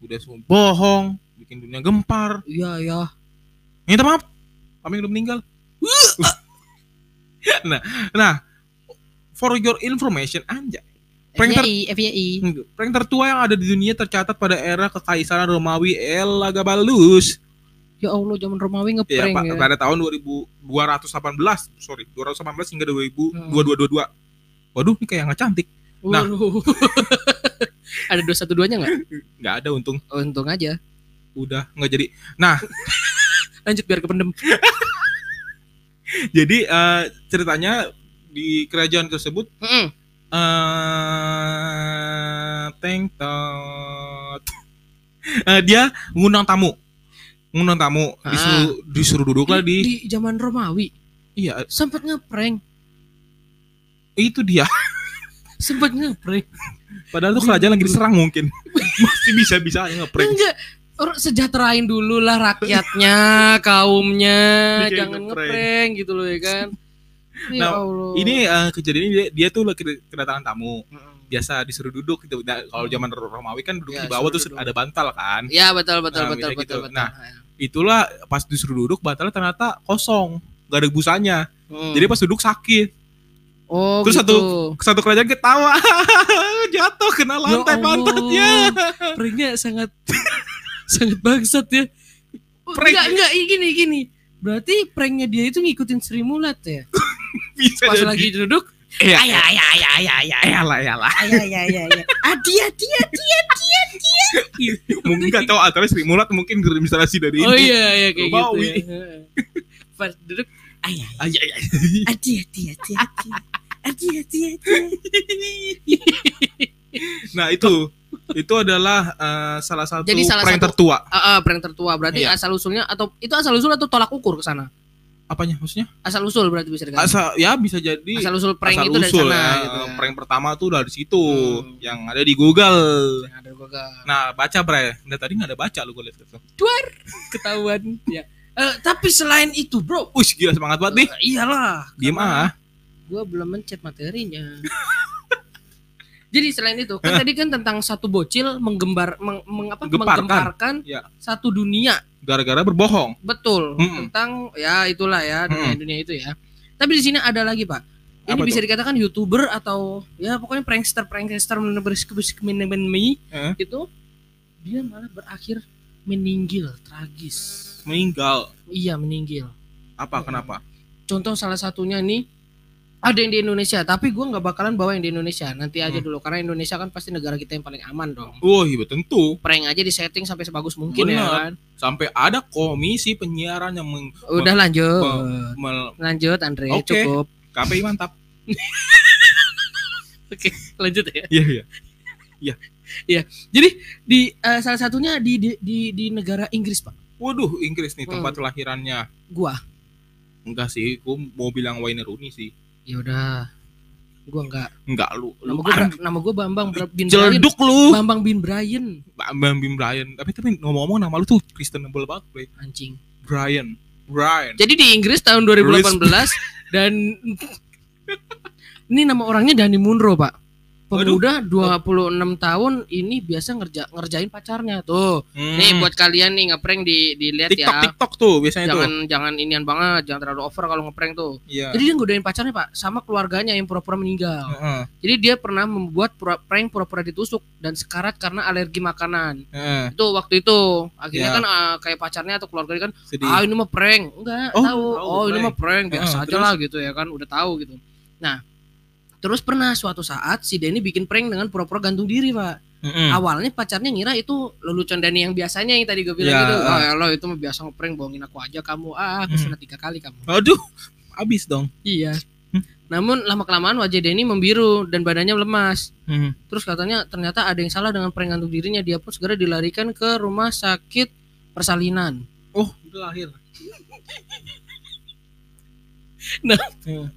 [SPEAKER 2] udah semua bohong bikin dunia gempar
[SPEAKER 1] iya iya.
[SPEAKER 2] minta maaf kami udah meninggal nah nah for your information anja Prank ter-
[SPEAKER 1] FYI,
[SPEAKER 2] prank tertua yang ada di dunia tercatat pada era kekaisaran Romawi Elagabalus.
[SPEAKER 1] Ya Allah, zaman Romawi
[SPEAKER 2] Ya,
[SPEAKER 1] ngeprank
[SPEAKER 2] pa-
[SPEAKER 1] ya.
[SPEAKER 2] pada tahun 2218, sorry, 218 hingga 2000,
[SPEAKER 1] Hmm.
[SPEAKER 2] 2222. Waduh, ini kayak nggak cantik. Nah.
[SPEAKER 1] Ada dua satu duanya nggak?
[SPEAKER 2] Nggak ada untung.
[SPEAKER 1] Untung aja.
[SPEAKER 2] Udah nggak jadi. Nah,
[SPEAKER 1] Lanjut biar kependem.
[SPEAKER 2] jadi eh, ceritanya di kerajaan tersebut
[SPEAKER 1] Mm-mm.
[SPEAKER 2] eh teng tot. Eh, dia ngundang tamu. Ngundang tamu,
[SPEAKER 1] Ah.
[SPEAKER 2] disuruh disuruh duduk lah di
[SPEAKER 1] di zaman Romawi
[SPEAKER 2] iya,
[SPEAKER 1] sempat ngeprank,
[SPEAKER 2] itu dia.
[SPEAKER 1] Sempat ngeprank.
[SPEAKER 2] Padahal tuh kerajaan lagi diserang mungkin. Masih bisa-bisa aja ngeprank.
[SPEAKER 1] Enggak, orang sejahterain dulu lah rakyatnya, kaumnya,
[SPEAKER 2] Bikin
[SPEAKER 1] jangan
[SPEAKER 2] ngeprank.
[SPEAKER 1] gitu loh ya kan. Ya
[SPEAKER 2] Nah,
[SPEAKER 1] Allah.
[SPEAKER 2] Ini eh, kejadian ini dia, dia tuh lagi kedatangan tamu. Biasa disuruh duduk gitu. Nah, kalau zaman Romawi kan duduk
[SPEAKER 1] Ya,
[SPEAKER 2] di bawah terus
[SPEAKER 1] duduk.
[SPEAKER 2] ada bantal kan.
[SPEAKER 1] Ya betul betul
[SPEAKER 2] Nah,
[SPEAKER 1] betul
[SPEAKER 2] bisa
[SPEAKER 1] betul
[SPEAKER 2] gitu.
[SPEAKER 1] betul.
[SPEAKER 2] Nah, Itulah pas disuruh duduk bantalnya ternyata kosong. Gak ada busanya.
[SPEAKER 1] Hmm.
[SPEAKER 2] Jadi pas duduk sakit.
[SPEAKER 1] Oh,
[SPEAKER 2] terus
[SPEAKER 1] gitu.
[SPEAKER 2] Satu kerajaan ketawa. Jatuh kena lantai
[SPEAKER 1] Ya
[SPEAKER 2] pantatnya.
[SPEAKER 1] Pranknya sangat sangat bangsat ya.
[SPEAKER 2] Prank.
[SPEAKER 1] Enggak enggak gini gini. Berarti pranknya dia itu ngikutin Sri Mulat ya.
[SPEAKER 2] Bisa
[SPEAKER 1] Pas
[SPEAKER 2] jadi.
[SPEAKER 1] lagi duduk,
[SPEAKER 2] Iya,
[SPEAKER 1] ayah ayah ayah ayah ayah
[SPEAKER 2] iya lah, iya lah.
[SPEAKER 1] ayah ayah ayah ayah. Adi adi adi adi adi.
[SPEAKER 2] Mungkin gak tahu antara Sri Mulat mungkin terinspirasi dari
[SPEAKER 1] Oh iya iya kayak gitu. Ya. Pas duduk, ayah
[SPEAKER 2] Ah, iya, iya.
[SPEAKER 1] adi adi adi adi. Adi adi adi.
[SPEAKER 2] Nah itu itu adalah eh, salah satu
[SPEAKER 1] Jadi salah
[SPEAKER 2] prank
[SPEAKER 1] satu-
[SPEAKER 2] tertua.
[SPEAKER 1] Ah, ah, prank tertua berarti
[SPEAKER 2] Iya.
[SPEAKER 1] asal usulnya atau itu asal usul atau tolak ukur ke sana?
[SPEAKER 2] Apanya maksudnya?
[SPEAKER 1] Asal usul berarti bisa dikatakan.
[SPEAKER 2] Asal ya bisa jadi
[SPEAKER 1] Asal usul prank
[SPEAKER 2] asal
[SPEAKER 1] itu dari
[SPEAKER 2] usul
[SPEAKER 1] sana
[SPEAKER 2] ya.
[SPEAKER 1] gitu ya.
[SPEAKER 2] Prank pertama tuh dari situ
[SPEAKER 1] Hmm.
[SPEAKER 2] yang ada di Google.
[SPEAKER 1] Yang ada gua gak
[SPEAKER 2] Nah baca bre, nah tadi nggak ada baca lu gue lihat itu.
[SPEAKER 1] ketahuan ya. Eh, tapi selain itu, Bro.
[SPEAKER 2] Wih gila semangat banget nih.
[SPEAKER 1] eh, iyalah.
[SPEAKER 2] Diem ah.
[SPEAKER 1] Gua belum mencet materinya. Jadi selain itu, kan tadi kan tentang satu bocil menggembar meng, meng- apa,
[SPEAKER 2] Gemparkan.
[SPEAKER 1] menggemparkan
[SPEAKER 2] Ya.
[SPEAKER 1] satu dunia.
[SPEAKER 2] Gara-gara berbohong.
[SPEAKER 1] Betul.
[SPEAKER 2] Mm-mm.
[SPEAKER 1] Tentang ya itulah ya dunia-dunia itu ya. Tapi di sini ada lagi, Pak. Ini
[SPEAKER 2] Apa
[SPEAKER 1] bisa
[SPEAKER 2] tuh?
[SPEAKER 1] dikatakan YouTuber atau ya pokoknya prankster prankster menembus
[SPEAKER 2] Eh?
[SPEAKER 1] itu dia malah berakhir meninggal tragis.
[SPEAKER 2] Meninggal.
[SPEAKER 1] Iya, meninggal.
[SPEAKER 2] Apa? Kenapa?
[SPEAKER 1] Contoh salah satunya nih ada yang di Indonesia, tapi gua nggak bakalan bawa yang di Indonesia. Nanti aja
[SPEAKER 2] Hmm.
[SPEAKER 1] dulu karena Indonesia kan pasti negara kita yang paling aman dong.
[SPEAKER 2] Wah iya tentu.
[SPEAKER 1] Prank aja di setting sampai sebagus mungkin ya
[SPEAKER 2] Benar.
[SPEAKER 1] kan.
[SPEAKER 2] Sampai ada komisi penyiaran yang meng,
[SPEAKER 1] Udah lanjut. Lanjut Andre,
[SPEAKER 2] Oke.
[SPEAKER 1] cukup.
[SPEAKER 2] KPI mantap.
[SPEAKER 1] Oke, lanjut ya.
[SPEAKER 2] Iya iya.
[SPEAKER 1] Jadi di eh, salah satunya di, di di di negara Inggris, Pak.
[SPEAKER 2] Waduh Inggris nih tempat
[SPEAKER 1] Hmm.
[SPEAKER 2] kelahirannya.
[SPEAKER 1] Gua.
[SPEAKER 2] Enggak sih, gua mau bilang Wayne Rooney sih.
[SPEAKER 1] Ya udah. Gua enggak.
[SPEAKER 2] Enggak lu.
[SPEAKER 1] Nama gua nama gua Bambang bin Brian.
[SPEAKER 2] celduk lu.
[SPEAKER 1] Bambang bin Brian.
[SPEAKER 2] Bam Bim Brian. Tapi tapi ngomong-ngomong nama lu tuh Christianable banget, Bre.
[SPEAKER 1] Anjing.
[SPEAKER 2] Brian. Brian.
[SPEAKER 1] Jadi di Inggris tahun 2018 dan ini nama orangnya Dani Munro, Pak. Pemuda 26 tahun ini biasa ngerja ngerjain pacarnya tuh.
[SPEAKER 2] Hmm.
[SPEAKER 1] Nih buat kalian nih ngeprank di dilihat
[SPEAKER 2] TikTok
[SPEAKER 1] ya.
[SPEAKER 2] TikTok tuh biasanya
[SPEAKER 1] Jangan
[SPEAKER 2] tuh.
[SPEAKER 1] jangan inian banget, jangan terlalu over kalau ngeprank tuh.
[SPEAKER 2] Iya.
[SPEAKER 1] Jadi dia godain pacarnya, Pak, sama keluarganya yang pura-pura meninggal.
[SPEAKER 2] Heeh.
[SPEAKER 1] Jadi dia pernah membuat pura- prank pura-pura ditusuk dan sekarat karena alergi makanan.
[SPEAKER 2] Heeh.
[SPEAKER 1] Itu waktu itu. Akhirnya
[SPEAKER 2] Ya.
[SPEAKER 1] kan ah, kayak pacarnya atau keluarganya kan
[SPEAKER 2] Sedih.
[SPEAKER 1] ah ini mah prank enggak
[SPEAKER 2] Oh,
[SPEAKER 1] tahu
[SPEAKER 2] tahu,
[SPEAKER 1] oh ini mah prank biasa
[SPEAKER 2] Heeh,
[SPEAKER 1] aja lah gitu ya kan udah tahu gitu nah terus pernah suatu saat si Denny bikin prank dengan pura-pura gantung diri pak
[SPEAKER 2] Heeh.
[SPEAKER 1] awalnya pacarnya ngira itu lelucon Denny yang biasanya yang tadi gue bilang
[SPEAKER 2] Ya,
[SPEAKER 1] gitu oh ya lo itu mah biasa ngeprank bohongin aku aja kamu ah aku
[SPEAKER 2] Hmm.
[SPEAKER 1] sunat tiga kali kamu
[SPEAKER 2] Aduh, habis dong.
[SPEAKER 1] iya
[SPEAKER 2] Hmm.
[SPEAKER 1] namun lama kelamaan wajah Denny membiru dan badannya lemas
[SPEAKER 2] Hmm.
[SPEAKER 1] terus katanya ternyata ada yang salah dengan prank gantung dirinya dia pun segera dilarikan ke rumah sakit persalinan
[SPEAKER 2] Oh, udah lahir.
[SPEAKER 1] Nah.
[SPEAKER 2] Hmm.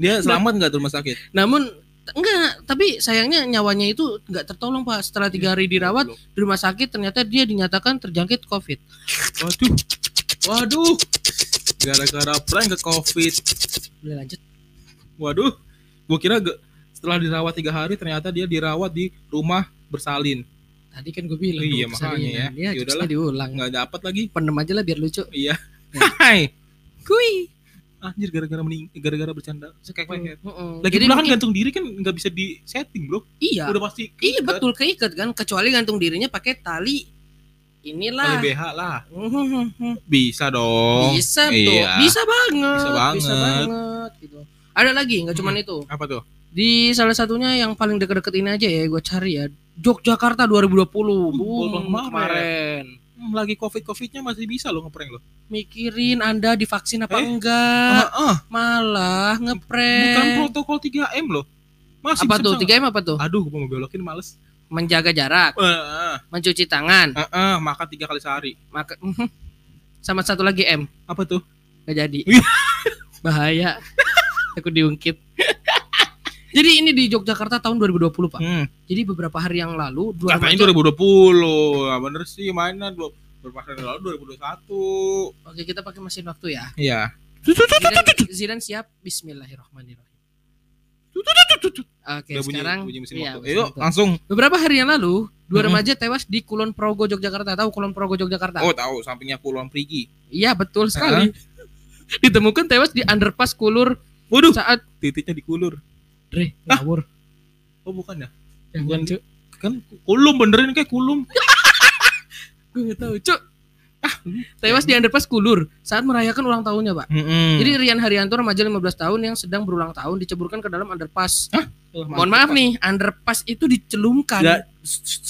[SPEAKER 2] Dia selamat nggak tuh rumah sakit?
[SPEAKER 1] Namun enggak, tapi sayangnya nyawanya itu enggak tertolong Pak. Setelah tiga hari dirawat di rumah sakit, ternyata dia dinyatakan terjangkit COVID.
[SPEAKER 2] Waduh. Waduh. Gara-gara prank ke Covid.
[SPEAKER 1] Boleh lanjut?
[SPEAKER 2] Waduh. Gua kira ge- setelah dirawat tiga hari ternyata dia dirawat di rumah bersalin.
[SPEAKER 1] Tadi kan gue bilang.
[SPEAKER 2] Iya, makanya ya.
[SPEAKER 1] Ya,
[SPEAKER 2] Ya
[SPEAKER 1] jokesnya diulang.
[SPEAKER 2] Nggak dapat lagi.
[SPEAKER 1] Pendem aja lah biar lucu.
[SPEAKER 2] Iya. Hai.
[SPEAKER 1] Kui.
[SPEAKER 2] Anjir gara-gara mening gara-gara bercanda sekek-kek.
[SPEAKER 1] Heeh.
[SPEAKER 2] Lagi
[SPEAKER 1] Jadi
[SPEAKER 2] pula kan gantung diri kan nggak bisa di setting, Bro.
[SPEAKER 1] iya.
[SPEAKER 2] Udah pasti
[SPEAKER 1] Iya
[SPEAKER 2] keikat.
[SPEAKER 1] betul keikat kan kecuali gantung dirinya pakai tali inilah
[SPEAKER 2] BH lah.
[SPEAKER 1] Mhm.
[SPEAKER 2] Bisa dong.
[SPEAKER 1] bisa tuh
[SPEAKER 2] Iya.
[SPEAKER 1] bisa banget
[SPEAKER 2] Bisa banget.
[SPEAKER 1] banget, gitu ada lagi nggak cuman itu
[SPEAKER 2] Apa tuh?
[SPEAKER 1] di salah satunya yang paling deket-deket ini aja ya gue cari ya Yogyakarta 2020 Boom,
[SPEAKER 2] kemarin.
[SPEAKER 1] kemarin
[SPEAKER 2] Lagi covid-covidnya masih bisa lo ngeprank lo.
[SPEAKER 1] mikirin anda divaksin apa
[SPEAKER 2] Eh?
[SPEAKER 1] enggak
[SPEAKER 2] Heeh.
[SPEAKER 1] malah
[SPEAKER 2] Bukan
[SPEAKER 1] ngeprank
[SPEAKER 2] protokol 3M loh. Masih
[SPEAKER 1] apa tuh
[SPEAKER 2] bisa
[SPEAKER 1] 3M apa tuh?
[SPEAKER 2] Aduh, gue mau belokin males.
[SPEAKER 1] menjaga jarak
[SPEAKER 2] Heeh.
[SPEAKER 1] mencuci tangan
[SPEAKER 2] Heeh, makan tiga kali sehari.
[SPEAKER 1] maka mhm. sama satu lagi M
[SPEAKER 2] Apa tuh?
[SPEAKER 1] Gak jadi. Bahaya. Aku diungkit. Jadi ini di Yogyakarta tahun 2020, Pak.
[SPEAKER 2] Hmm.
[SPEAKER 1] Jadi beberapa hari yang lalu dua
[SPEAKER 2] Katanya
[SPEAKER 1] remaja-
[SPEAKER 2] 2020. Nah, bener sih mainnya dua beberapa hari lalu 2021.
[SPEAKER 1] Oke, kita pakai mesin waktu ya.
[SPEAKER 2] Iya.
[SPEAKER 1] Zidan, Zidan siap. Bismillahirrahmanirrahim. Oke,
[SPEAKER 2] Udah bunyi,
[SPEAKER 1] sekarang
[SPEAKER 2] bunyi mesin
[SPEAKER 1] iya,
[SPEAKER 2] waktu.
[SPEAKER 1] mesin
[SPEAKER 2] Ayo,
[SPEAKER 1] waktu.
[SPEAKER 2] langsung.
[SPEAKER 1] Beberapa hari yang lalu, dua
[SPEAKER 2] Mhm.
[SPEAKER 1] remaja tewas di Kulon Progo Yogyakarta. Tahu Kulon Progo Yogyakarta?
[SPEAKER 2] Oh, tahu sampingnya Kulon Prigi.
[SPEAKER 1] Iya, betul sekali. Ditemukan tewas di underpass Kulur
[SPEAKER 2] Waduh,
[SPEAKER 1] saat
[SPEAKER 2] titiknya dikulur.
[SPEAKER 1] Dre,
[SPEAKER 2] Ah.
[SPEAKER 1] ngawur.
[SPEAKER 2] Oh, bukan ya?
[SPEAKER 1] Yang
[SPEAKER 2] Bukan.
[SPEAKER 1] Cuk.
[SPEAKER 2] Kan kulum benerin kayak kulum.
[SPEAKER 1] Gue gak tahu, Cuk. Ah, tewas di underpass Kulur saat merayakan ulang tahunnya, Pak.
[SPEAKER 2] Hmm.
[SPEAKER 1] Jadi Rian Haryanto remaja 15 tahun yang sedang berulang tahun diceburkan ke dalam underpass. Mohon maaf nih, underpass itu dicelumkan.
[SPEAKER 2] Enggak.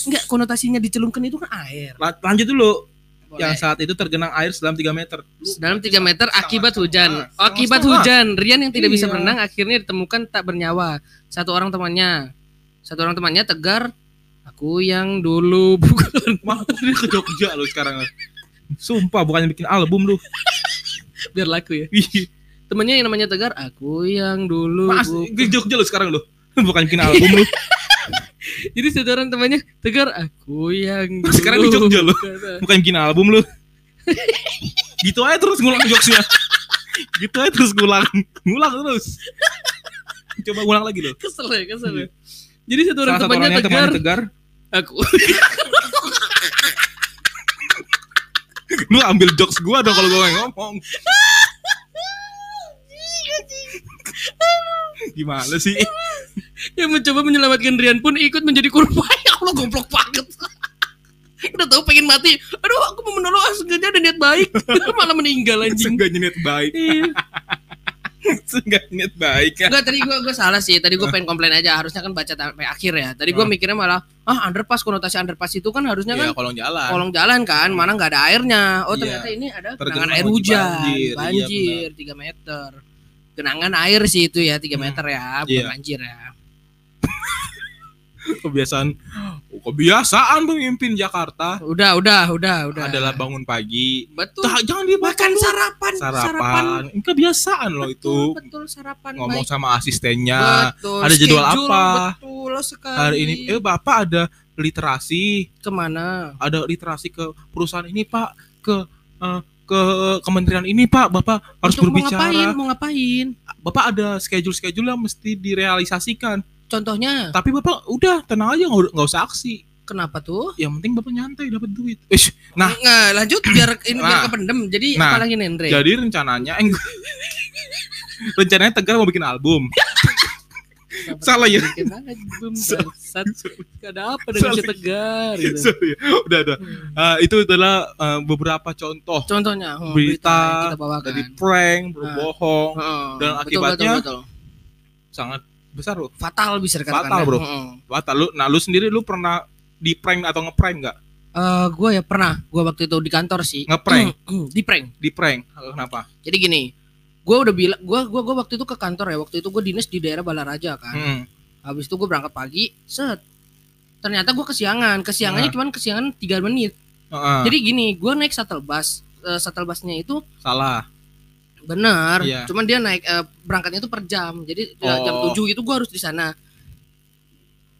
[SPEAKER 1] Enggak, konotasinya dicelumkan itu kan air.
[SPEAKER 2] La- Lanjut dulu.
[SPEAKER 1] Boleh.
[SPEAKER 2] Yang saat itu tergenang air sedalam 3 meter.
[SPEAKER 1] dalam 3 meter akibat hujan.
[SPEAKER 2] setengah,
[SPEAKER 1] Akibat
[SPEAKER 2] setengah.
[SPEAKER 1] hujan, Rian yang tidak bisa
[SPEAKER 2] Iya.
[SPEAKER 1] berenang akhirnya ditemukan tak bernyawa. Satu orang temannya. Satu orang temannya tegar, aku yang dulu bukan
[SPEAKER 2] Mah, dia ke Jogja lo sekarang. Sumpah bukannya bikin album lu.
[SPEAKER 1] biar laku ya. Temannya yang namanya Tegar, aku yang dulu
[SPEAKER 2] Mas, ke Jogja lo sekarang lo. Bukan bikin album lu.
[SPEAKER 1] Jadi orang temannya Tegar, aku yang dulu
[SPEAKER 2] Sekarang di Jogja lu.
[SPEAKER 1] bukan."
[SPEAKER 2] Bikin album lu. gitu aja terus ngulang jokesnya. gitu aja terus ngulang. Ngulang terus. Coba ngulang lagi lo.
[SPEAKER 1] Kesel ya, kesel ya. Jadi satu orang temannya Tegar,
[SPEAKER 2] temannya tegar.
[SPEAKER 1] aku
[SPEAKER 2] Lu ambil jokes gua dong kalau gua ngomong. Gimana sih?
[SPEAKER 1] Yang mencoba menyelamatkan Rian pun ikut menjadi korban. Ya Allah goblok banget. Udah tahu pengen mati. Aduh, aku mau menolong ah, sengaja ada niat baik. Malah meninggal anjing.
[SPEAKER 2] Seenggaknya niat baik.
[SPEAKER 1] Iya.
[SPEAKER 2] Niat baik ya.
[SPEAKER 1] Enggak tadi gua gua salah sih. Tadi gua pengen komplain aja. Harusnya kan baca sampai akhir ya. Tadi gua
[SPEAKER 2] Ah.
[SPEAKER 1] mikirnya malah ah underpass konotasi underpass itu kan harusnya
[SPEAKER 2] Iya,
[SPEAKER 1] kan
[SPEAKER 2] kolong jalan.
[SPEAKER 1] kolong jalan kan, mana nggak ada airnya. Oh
[SPEAKER 2] Iya.
[SPEAKER 1] ternyata ini ada genangan air hujan,
[SPEAKER 2] banjir.
[SPEAKER 1] banjir,
[SPEAKER 2] Iya,
[SPEAKER 1] 3 meter. Genangan air sih itu ya 3
[SPEAKER 2] Hmm.
[SPEAKER 1] meter ya, bukan
[SPEAKER 2] Iya.
[SPEAKER 1] banjir ya.
[SPEAKER 2] Kebiasaan kebiasaan pemimpin Jakarta
[SPEAKER 1] Udah, udah, udah, udah.
[SPEAKER 2] adalah bangun pagi.
[SPEAKER 1] betul.
[SPEAKER 2] Tak, jangan dia
[SPEAKER 1] Makan sarapan,
[SPEAKER 2] sarapan. Ini kebiasaan loh
[SPEAKER 1] Betul,
[SPEAKER 2] itu.
[SPEAKER 1] betul sarapan
[SPEAKER 2] Ngomong
[SPEAKER 1] baik.
[SPEAKER 2] sama asistennya.
[SPEAKER 1] Betul,
[SPEAKER 2] ada jadwal
[SPEAKER 1] schedule,
[SPEAKER 2] apa?
[SPEAKER 1] Betul sekali.
[SPEAKER 2] Hari ini eh Bapak ada literasi,
[SPEAKER 1] ke mana?
[SPEAKER 2] ada literasi ke perusahaan ini, Pak, ke eh, ke kementerian ini, Pak. Bapak harus
[SPEAKER 1] Untuk mau ngapain?
[SPEAKER 2] berbicara.
[SPEAKER 1] Mau ngapain?
[SPEAKER 2] Bapak ada schedule-schedule yang mesti direalisasikan.
[SPEAKER 1] Contohnya,
[SPEAKER 2] Tapi Bapak udah tenang aja nggak usah aksi.
[SPEAKER 1] kenapa tuh?
[SPEAKER 2] Yang penting Bapak nyantai dapat duit. Ish, Nah.
[SPEAKER 1] Nggak, lanjut biar ini biar
[SPEAKER 2] Nah.
[SPEAKER 1] kependem. Jadi
[SPEAKER 2] Nah.
[SPEAKER 1] apa lagi Nendre?
[SPEAKER 2] Jadi rencananya eh, rencananya Tegar mau bikin album.
[SPEAKER 1] Kenapa
[SPEAKER 2] salah ya?
[SPEAKER 1] album. Gak ada apa dengan si tegar gitu.
[SPEAKER 2] Sorry, udah udah.
[SPEAKER 1] Hmm.
[SPEAKER 2] Ah, itu adalah eh, beberapa contoh
[SPEAKER 1] Contohnya oh,
[SPEAKER 2] Berita,
[SPEAKER 1] bawakan.
[SPEAKER 2] dari prank, berbohong,
[SPEAKER 1] Heeh.
[SPEAKER 2] dan
[SPEAKER 1] Betul,
[SPEAKER 2] akibatnya-
[SPEAKER 1] betul, betul.
[SPEAKER 2] sangat besar loh.
[SPEAKER 1] fatal bisa dikatakan.
[SPEAKER 2] Fatal,
[SPEAKER 1] ya.
[SPEAKER 2] bro.
[SPEAKER 1] Heeh.
[SPEAKER 2] Wah, lu, nah lu sendiri lu pernah di prank atau ngeprank nggak?
[SPEAKER 1] Eh, gue ya pernah, gue waktu itu di kantor sih.
[SPEAKER 2] Ngeprank?
[SPEAKER 1] di prank.
[SPEAKER 2] Di prank? Kenapa?
[SPEAKER 1] Jadi gini, gue udah bilang, gue gua, gua waktu itu ke kantor ya. Waktu itu gue dinas di daerah Balaraja kan.
[SPEAKER 2] Hmm.
[SPEAKER 1] Habis itu gue berangkat pagi, set. Ternyata gue kesiangan. Kesiangannya
[SPEAKER 2] Nah.
[SPEAKER 1] cuman kesiangan 3 menit.
[SPEAKER 2] Heeh.
[SPEAKER 1] Jadi gini, gue naik shuttle bus. Eh, shuttle busnya itu
[SPEAKER 2] salah.
[SPEAKER 1] Benar.
[SPEAKER 2] Iya.
[SPEAKER 1] Cuman dia naik eh, berangkatnya itu per jam. Jadi eh, jam
[SPEAKER 2] Oh.
[SPEAKER 1] 7 itu gue harus di sana.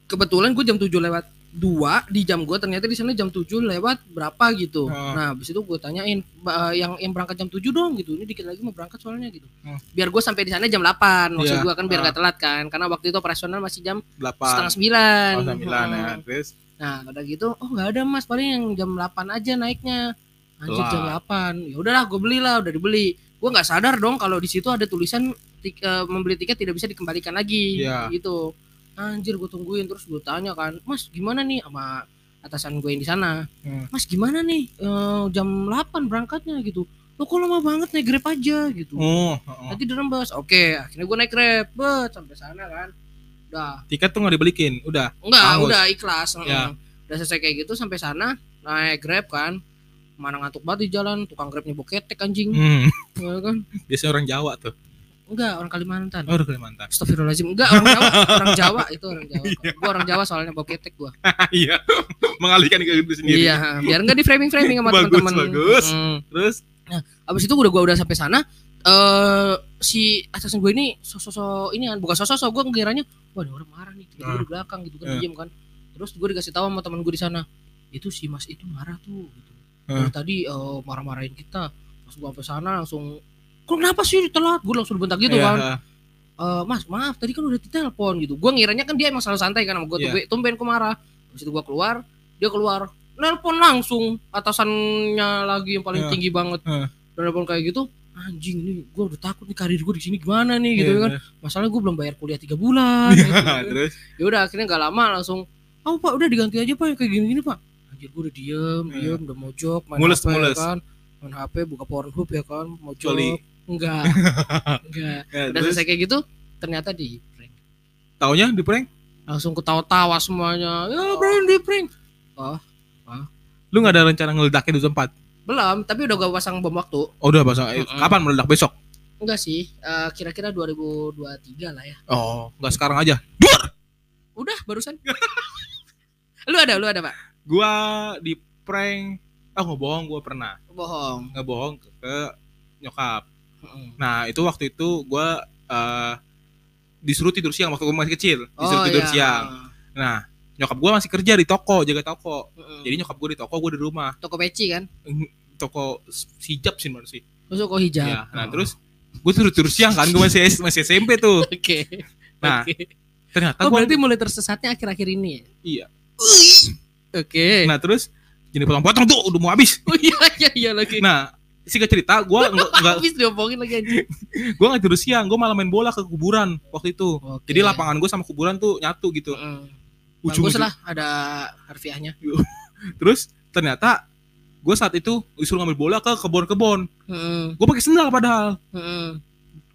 [SPEAKER 1] Kebetulan gue jam 7 lewat 2 di jam gue ternyata di sana jam 7 lewat berapa gitu.
[SPEAKER 2] Hmm.
[SPEAKER 1] Nah, habis itu gue tanyain "Ba- yang yang berangkat jam 7 dong gitu. Ini dikit lagi mau berangkat soalnya gitu.
[SPEAKER 2] Hmm.
[SPEAKER 1] Biar gue sampai di sana jam 8. Maksud
[SPEAKER 2] Iya.
[SPEAKER 1] gue kan biar
[SPEAKER 2] Ah.
[SPEAKER 1] gak telat kan. Karena waktu itu operasional masih jam
[SPEAKER 2] Delapan.
[SPEAKER 1] setengah sembilan.
[SPEAKER 2] Oh, sembilan ya.
[SPEAKER 1] Hmm.
[SPEAKER 2] Terus
[SPEAKER 1] Nah, udah gitu, oh nggak ada mas, paling yang jam 8 aja naiknya. Anjir jam 8. Ya udahlah, gue belilah, udah dibeli. Gue nggak sadar dong kalau di situ ada tulisan tik- eh, membeli tiket tidak bisa dikembalikan lagi
[SPEAKER 2] Iya.
[SPEAKER 1] gitu anjir gue tungguin terus gue tanya kan mas gimana nih sama atasan gue yang di sana
[SPEAKER 2] Hmm.
[SPEAKER 1] mas gimana nih Eh, jam 8 berangkatnya gitu lo kok lama banget naik grab aja gitu
[SPEAKER 2] Oh, heeh.
[SPEAKER 1] nanti dirembes oke akhirnya gue naik grab bet sampai sana kan udah
[SPEAKER 2] tiket tuh nggak dibalikin, udah.
[SPEAKER 1] enggak
[SPEAKER 2] Hangus.
[SPEAKER 1] udah ikhlas
[SPEAKER 2] Ya.
[SPEAKER 1] heeh. udah selesai kayak gitu sampai sana naik grab kan mana ngantuk banget di jalan tukang grabnya boketek anjing
[SPEAKER 2] Hmm.
[SPEAKER 1] Kan
[SPEAKER 2] Biasanya orang Jawa tuh.
[SPEAKER 1] enggak orang Kalimantan
[SPEAKER 2] Oh, udah Kalimantan.
[SPEAKER 1] Astagfirullahaladzim Enggak orang Jawa Orang Jawa itu orang Jawa
[SPEAKER 2] Iya.
[SPEAKER 1] Gua orang Jawa soalnya boketek gua
[SPEAKER 2] Iya. Mengalihkan ke diri sendiri.
[SPEAKER 1] Iya Biar enggak di framing-framing sama
[SPEAKER 2] Bagus,
[SPEAKER 1] teman-teman
[SPEAKER 2] bagus.
[SPEAKER 1] Hmm.
[SPEAKER 2] Terus
[SPEAKER 1] Abis itu udah gua udah sampai sana eh si atasan gue ini sosok ini kan bukan sosok gue ngiranya wah ini orang marah nih tiba-tiba
[SPEAKER 2] Ah.
[SPEAKER 1] di belakang gitu kan
[SPEAKER 2] Ah.
[SPEAKER 1] diem kan terus gue dikasih tahu sama teman gue di sana itu si mas itu marah tuh gitu
[SPEAKER 2] Ah.
[SPEAKER 1] Dari tadi eh, marah-marahin kita pas gue sampai sana langsung kok kenapa sih telat gue langsung dibentak gitu
[SPEAKER 2] Iya,
[SPEAKER 1] kan. "Eh, mas maaf tadi kan udah ditelepon gitu. Gue ngiranya kan dia emang selalu santai kan sama gue
[SPEAKER 2] Iya.
[SPEAKER 1] tuh tumben gue marah. Habis itu gue keluar dia keluar nelpon langsung. Atasannya lagi yang paling
[SPEAKER 2] Iya.
[SPEAKER 1] tinggi banget.
[SPEAKER 2] Iya.
[SPEAKER 1] dan nelpon kayak gitu anjing nih gue udah takut nih karir gue di sini gimana nih? Gitu
[SPEAKER 2] Iya,
[SPEAKER 1] kan. masalahnya gue belum bayar kuliah tiga bulan. Gitu.
[SPEAKER 2] Terus?
[SPEAKER 1] Ya udah akhirnya nggak lama langsung oh pak udah diganti aja pak kayak gini gini pak. Anjir gue udah diem
[SPEAKER 2] Iya.
[SPEAKER 1] diem udah mojok main
[SPEAKER 2] Mules,
[SPEAKER 1] HP ya
[SPEAKER 2] mules.
[SPEAKER 1] kan main HP buka Pornhub ya kan mojok
[SPEAKER 2] Coli.
[SPEAKER 1] enggak. Enggak.
[SPEAKER 2] Ya,
[SPEAKER 1] udah selesai kayak gitu ternyata di prank.
[SPEAKER 2] Taunya di prank?
[SPEAKER 1] Langsung ketawa-tawa semuanya. Ya Brian di prank.
[SPEAKER 2] Lu nggak ada rencana ngeledakin di tempat
[SPEAKER 1] belum tapi udah gue pasang bom waktu.
[SPEAKER 2] Oh udah pasang. Eh,
[SPEAKER 1] Mm-mm.
[SPEAKER 2] kapan meledak? Besok?
[SPEAKER 1] Enggak sih eh, kira-kira 2023 lah ya.
[SPEAKER 2] Oh nggak sekarang aja.
[SPEAKER 1] Udah barusan. Lu ada lu ada pak?
[SPEAKER 2] Gua di prank ah bohong gua pernah.
[SPEAKER 1] Bohong.
[SPEAKER 2] Nggak bohong ke, ke nyokap.
[SPEAKER 1] Mm-mm.
[SPEAKER 2] nah itu waktu itu gua eh, disuruh tidur siang waktu gua masih kecil. Disuruh
[SPEAKER 1] Oh,
[SPEAKER 2] tidur
[SPEAKER 1] iya.
[SPEAKER 2] siang. Nah nyokap gua masih kerja di toko jaga toko.
[SPEAKER 1] Mm-mm.
[SPEAKER 2] jadi nyokap gua di toko gua di rumah.
[SPEAKER 1] Toko peci kan?
[SPEAKER 2] Toko hijab sih menurut sih.
[SPEAKER 1] Kok hijab.
[SPEAKER 2] Ya nah
[SPEAKER 1] Oh.
[SPEAKER 2] terus gua tidur tidur siang kan gua masih masih SMP tuh.
[SPEAKER 1] Oke.
[SPEAKER 2] Nah,
[SPEAKER 1] Oke.
[SPEAKER 2] ternyata
[SPEAKER 1] oh
[SPEAKER 2] gua
[SPEAKER 1] berarti mulai tersesatnya akhir-akhir ini ya?
[SPEAKER 2] Iya.
[SPEAKER 1] Oke.
[SPEAKER 2] Nah terus jadi potong-potong tuh udah mau habis.
[SPEAKER 1] Oh iya iya iya lagi.
[SPEAKER 2] Nah singkat cerita gua nggak
[SPEAKER 1] habis diomongin lagi anjing.
[SPEAKER 2] Gue nggak tidur siang gue malah main bola ke kuburan waktu itu.
[SPEAKER 1] Oke.
[SPEAKER 2] jadi lapangan gue sama kuburan tuh nyatu gitu.
[SPEAKER 1] Mm.
[SPEAKER 2] ujung
[SPEAKER 1] bagus lah ada harfiahnya.
[SPEAKER 2] Terus ternyata gue saat itu disuruh ngambil bola ke kebun-kebun.
[SPEAKER 1] Mm,
[SPEAKER 2] gue pakai sendal padahal.
[SPEAKER 1] Mm,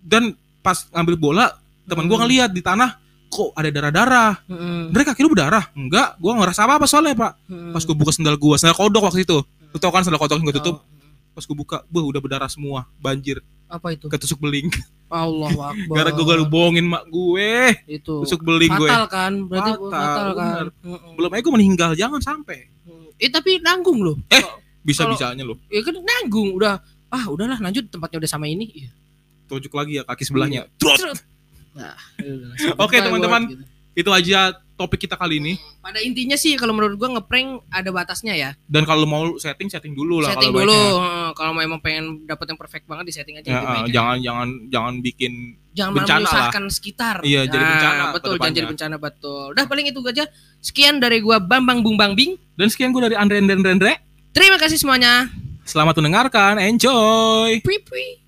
[SPEAKER 2] dan pas ngambil bola teman gue
[SPEAKER 1] Hmm.
[SPEAKER 2] ngeliat di tanah kok ada darah-darah?
[SPEAKER 1] Mm,
[SPEAKER 2] mereka kira berdarah? Enggak gue ngerasa apa apa soalnya pak.
[SPEAKER 1] Mm.
[SPEAKER 2] pas gue buka sendal gue sendal kodok waktu itu. Lu tau kan sendal kodok yang gue tutup? Pas gue buka gue udah berdarah semua banjir.
[SPEAKER 1] Apa itu?
[SPEAKER 2] Ketusuk beling.
[SPEAKER 1] Allah akbar.
[SPEAKER 2] Gara gue gak bohongin mak gue.
[SPEAKER 1] Itu.
[SPEAKER 2] Tusuk beling gue.
[SPEAKER 1] Fatal kan? Berarti
[SPEAKER 2] Fatal,
[SPEAKER 1] fatal, kan. Mm-mm.
[SPEAKER 2] belum aja gue meninggal jangan sampai.
[SPEAKER 1] Mm. eh tapi nanggung loh
[SPEAKER 2] Eh.
[SPEAKER 1] Kalau-
[SPEAKER 2] bisa
[SPEAKER 1] Kalau-
[SPEAKER 2] bisanya loh
[SPEAKER 1] ya kan nanggung udah. Ah udahlah lanjut tempatnya udah sama ini. Iya.
[SPEAKER 2] tunjuk lagi ya kaki sebelahnya.
[SPEAKER 1] Terus.
[SPEAKER 2] Terus.
[SPEAKER 1] Nah, udah,
[SPEAKER 2] Oke,
[SPEAKER 1] sampai
[SPEAKER 2] teman-teman.
[SPEAKER 1] gitu.
[SPEAKER 2] itu aja topik kita kali ini.
[SPEAKER 1] Pada intinya sih kalau menurut gua ngeprank ada batasnya ya.
[SPEAKER 2] Dan kalau mau setting setting dulu lah
[SPEAKER 1] setting
[SPEAKER 2] kalau
[SPEAKER 1] dulu. Heeh, kalau memang pengen dapet yang perfect banget di setting aja
[SPEAKER 2] Ya,
[SPEAKER 1] lebih
[SPEAKER 2] eh,
[SPEAKER 1] baik ya.
[SPEAKER 2] jangan jangan jangan bikin
[SPEAKER 1] jangan
[SPEAKER 2] bencana
[SPEAKER 1] menyusahkan sekitar.
[SPEAKER 2] Iya, jadi
[SPEAKER 1] Nah,
[SPEAKER 2] bencana ke
[SPEAKER 1] betul jangan jadi bencana betul. Udah paling itu aja. Sekian dari gua Bambang Bung Bang Bing
[SPEAKER 2] dan sekian gue dari Andre Andre Andre.
[SPEAKER 1] Terima kasih semuanya.
[SPEAKER 2] Selamat mendengarkan. Enjoy.
[SPEAKER 1] Pui pui